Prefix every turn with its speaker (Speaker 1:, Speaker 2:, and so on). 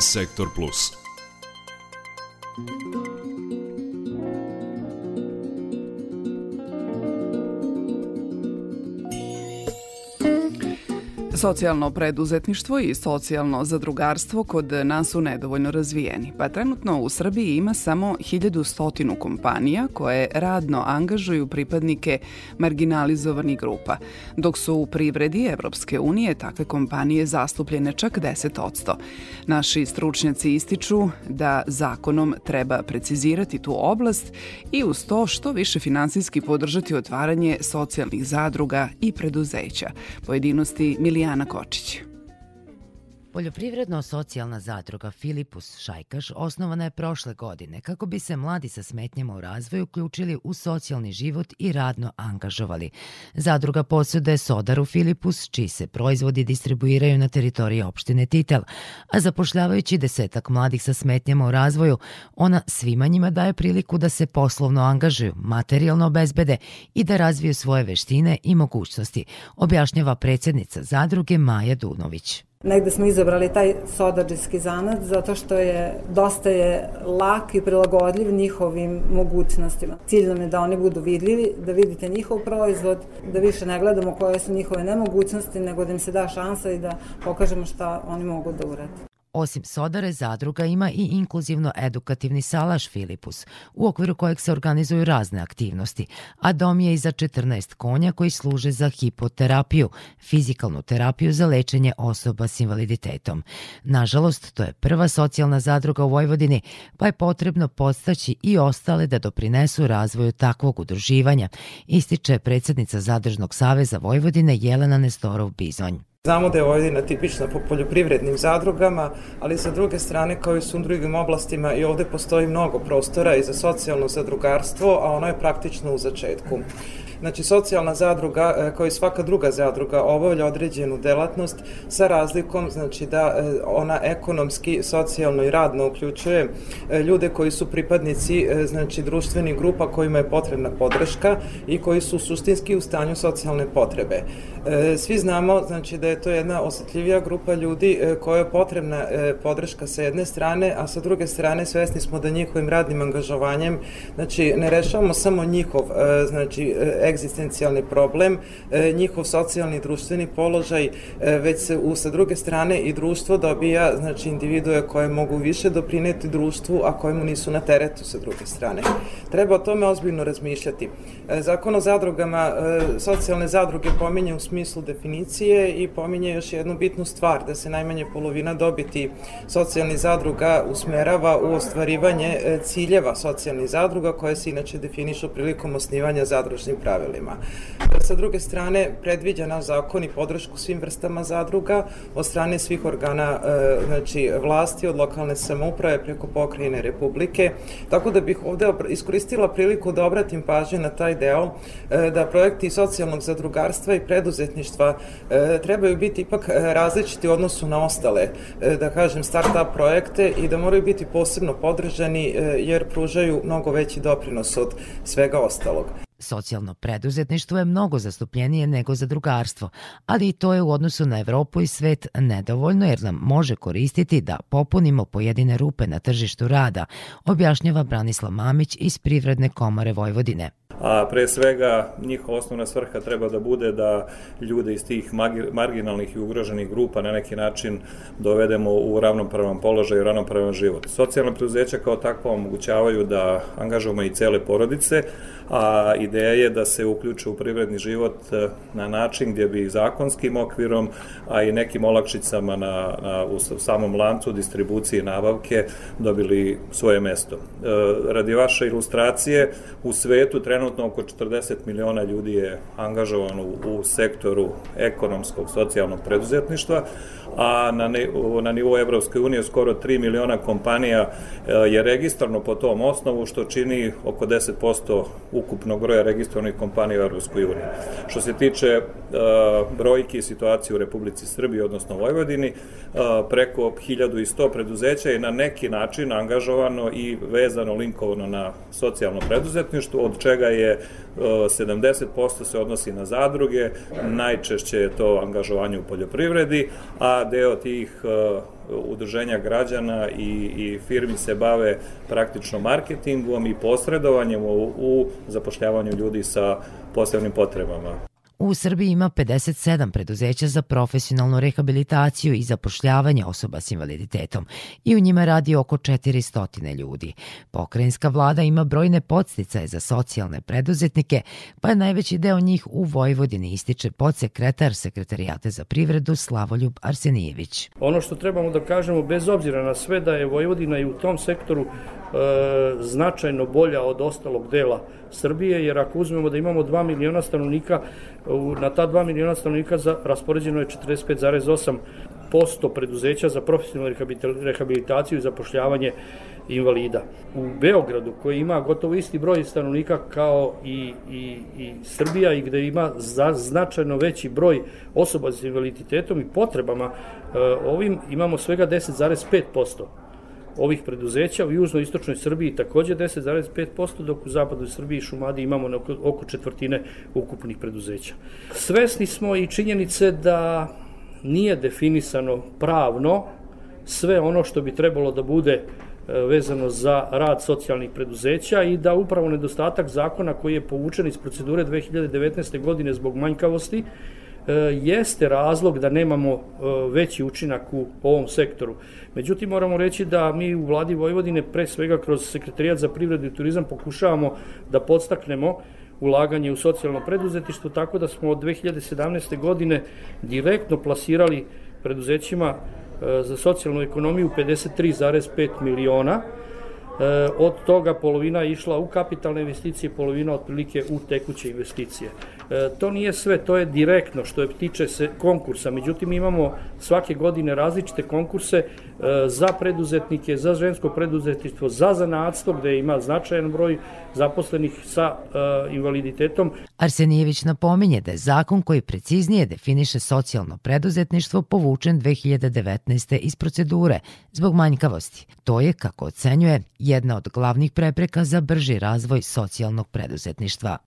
Speaker 1: Sektor Plus.
Speaker 2: Socijalno preduzetništvo i socijalno zadrugarstvo kod nas su nedovoljno razvijeni, pa trenutno u Srbiji ima samo 1100 kompanija koje radno angažuju pripadnike marginalizovanih grupa, dok su u privredi Evropske unije takve kompanije zastupljene čak 10%. Naši stručnjaci ističu da zakonom treba precizirati tu oblast i uz to što više finansijski podržati otvaranje socijalnih zadruga i preduzeća. Pojedinosti Milijana Marijana Kočić.
Speaker 3: Poljoprivredno-socijalna zadruga Filipus Šajkaš osnovana je prošle godine kako bi se mladi sa smetnjama u razvoju uključili u socijalni život i radno angažovali. Zadruga posjeduje sodaru Filipus, čiji se proizvodi distribuiraju na teritoriji opštine Titel, a zapošljavajući desetak mladih sa smetnjama u razvoju, ona svima njima daje priliku da se poslovno angažuju, materijalno obezbede i da razviju svoje veštine i mogućnosti, objašnjava predsednica zadruge Maja Dunović.
Speaker 4: Negde smo izabrali taj sodađijski zanat zato što je dosta je lak i prilagodljiv njihovim mogućnostima. Cilj nam je da oni budu vidljivi, da vidite njihov proizvod, da više ne gledamo koje su njihove nemogućnosti, nego da im se da šansa i da pokažemo šta oni mogu da urade.
Speaker 3: Osim Sodare, zadruga ima i inkluzivno-edukativni salaš Filipus, u okviru kojeg se organizuju razne aktivnosti, a dom je i za 14 konja koji služe za hipoterapiju, fizikalnu terapiju za lečenje osoba s invaliditetom. Nažalost, to je prva socijalna zadruga u Vojvodini, pa je potrebno podstaći i ostale da doprinesu razvoju takvog udruživanja, ističe predsednica Zadržnog saveza Vojvodine Jelena Nestorov-Bizonj.
Speaker 5: Znamo da je Vojvodina tipična po poljoprivrednim zadrugama, ali sa druge strane kao i u drugim oblastima i ovde postoji mnogo prostora i za socijalno zadrugarstvo, a ono je praktično u začetku. Znači, socijalna zadruga, e, kao i svaka druga zadruga, obavlja određenu delatnost sa razlikom, znači da e, ona ekonomski, socijalno i radno uključuje e, ljude koji su pripadnici, znači, društvenih grupa kojima je potrebna podrška i koji su suštinski u stanju socijalne potrebe. Svi znamo, znači, da je to jedna osetljivija grupa ljudi koja je potrebna podrška sa jedne strane, a sa druge strane svesni smo da njihovim radnim angažovanjem, znači, ne rešavamo samo njihov, znači, egzistencijalni problem, e, njihov socijalni društveni položaj, e, već se u, sa druge strane i društvo dobija, znači individue koje mogu više doprineti društvu, a koje mu nisu na teretu sa druge strane. Treba o tome ozbiljno razmišljati. E, Zakon o zadrugama, socijalne zadruge pominje u smislu definicije i pominje još jednu bitnu stvar, da se najmanje polovina dobiti socijalnih zadruga usmerava u ostvarivanje ciljeva socijalnih zadruga koje se inače definišu prilikom osnivanja pravilnika pravilima. Sa druge strane, predviđa naš zakon i podršku svim vrstama zadruga od strane svih organa e, znači, vlasti, od lokalne samouprave preko pokrajine Republike, tako da bih ovde iskoristila priliku da obratim pažnju na taj deo e, da projekti socijalnog zadrugarstva i preduzetništva e, trebaju biti ipak različiti u odnosu na ostale, da kažem, start-up projekte i da moraju biti posebno podržani jer pružaju mnogo veći doprinos od svega ostalog.
Speaker 3: Socijalno preduzetništvo je mnogo zastupljenije nego zadrugarstvo, ali i to je u odnosu na Evropu i svet nedovoljno jer nam može koristiti da popunimo pojedine rupe na tržištu rada, objašnjava Branislav Mamić iz Privredne komore Vojvodine
Speaker 6: a pre svega njihova osnovna svrha treba da bude da ljude iz tih marginalnih i ugroženih grupa na neki način dovedemo u ravnopravan položaj i ravnopravan život. Socijalne preduzeća kao takva omogućavaju da angažujemo i cele porodice, a ideja je da se uključe u privredni život e, na način gdje bi zakonskim okvirom, a i nekim olakšicama na, na, u samom lancu distribucije i nabavke dobili svoje mesto. E, radi vaše ilustracije, u svetu trenutno oko 40 miliona ljudi je angažovano u, u sektoru ekonomskog, socijalnog preduzetništva, a na, ne, na nivou Evropske unije skoro 3 miliona kompanija e, je registrano po tom osnovu, što čini oko 10% ukupnog broja registrovanih kompanija u Evropskoj uniji. Što se tiče uh, brojki i situacije u Republici Srbiji, odnosno Vojvodini, uh, preko 1100 preduzeća je na neki način angažovano i vezano, linkovano na socijalno preduzetništvo, od čega je je 70% se odnosi na zadruge, najčešće je to angažovanje u poljoprivredi, a deo tih udruženja građana i, i firmi se bave praktično marketingom i posredovanjem u, u zapošljavanju ljudi sa posebnim potrebama.
Speaker 3: U Srbiji ima 57 preduzeća za profesionalnu rehabilitaciju i zapošljavanje osoba s invaliditetom i u njima radi oko 400 ljudi. Pokrajinska vlada ima brojne podsticaje za socijalne preduzetnike, pa je najveći deo njih u Vojvodini ističe podsekretar Sekretarijate za privredu Slavoljub Arsenijević.
Speaker 1: Ono što trebamo da kažemo, bez obzira na sve da je Vojvodina i u tom sektoru značajno bolja od ostalog dela Srbije, jer ako uzmemo da imamo 2 miliona stanovnika, na ta 2 miliona stanovnika za, raspoređeno je 45,8 posto preduzeća za profesionalnu rehabilitaciju i zapošljavanje invalida. U Beogradu, koji ima gotovo isti broj stanovnika kao i, i, i Srbija i gde ima za, značajno veći broj osoba sa invaliditetom i potrebama, e, ovim imamo svega 10,5% ovih preduzeća. U južno-istočnoj Srbiji takođe 10,5%, dok u zapadnoj Srbiji i Šumadi imamo oko četvrtine ukupnih preduzeća. Svesni smo i činjenice da nije definisano pravno sve ono što bi trebalo da bude e, vezano za rad socijalnih preduzeća i da upravo nedostatak zakona koji je povučen iz procedure 2019. godine zbog manjkavosti jeste razlog da nemamo e, veći učinak u ovom sektoru. Međutim, moramo reći da mi u vladi Vojvodine pre svega kroz sekretarijat za privredu i turizam pokušavamo da podstaknemo ulaganje u socijalno preduzetništvo, tako da smo od 2017. godine direktno plasirali preduzećima e, za socijalnu ekonomiju 53,5 miliona, E, od toga polovina išla u kapitalne investicije, polovina otprilike u tekuće investicije. E, to nije sve, to je direktno što je tiče se konkursa, međutim imamo svake godine različite konkurse e, za preduzetnike, za žensko preduzetništvo, za zanatstvo gde ima značajan broj zaposlenih sa invaliditetom.
Speaker 3: Arsenijević napominje da je zakon koji preciznije definiše socijalno preduzetništvo povučen 2019. iz procedure zbog manjkavosti. To je, kako ocenjuje, jedna od glavnih prepreka za brži razvoj socijalnog preduzetništva.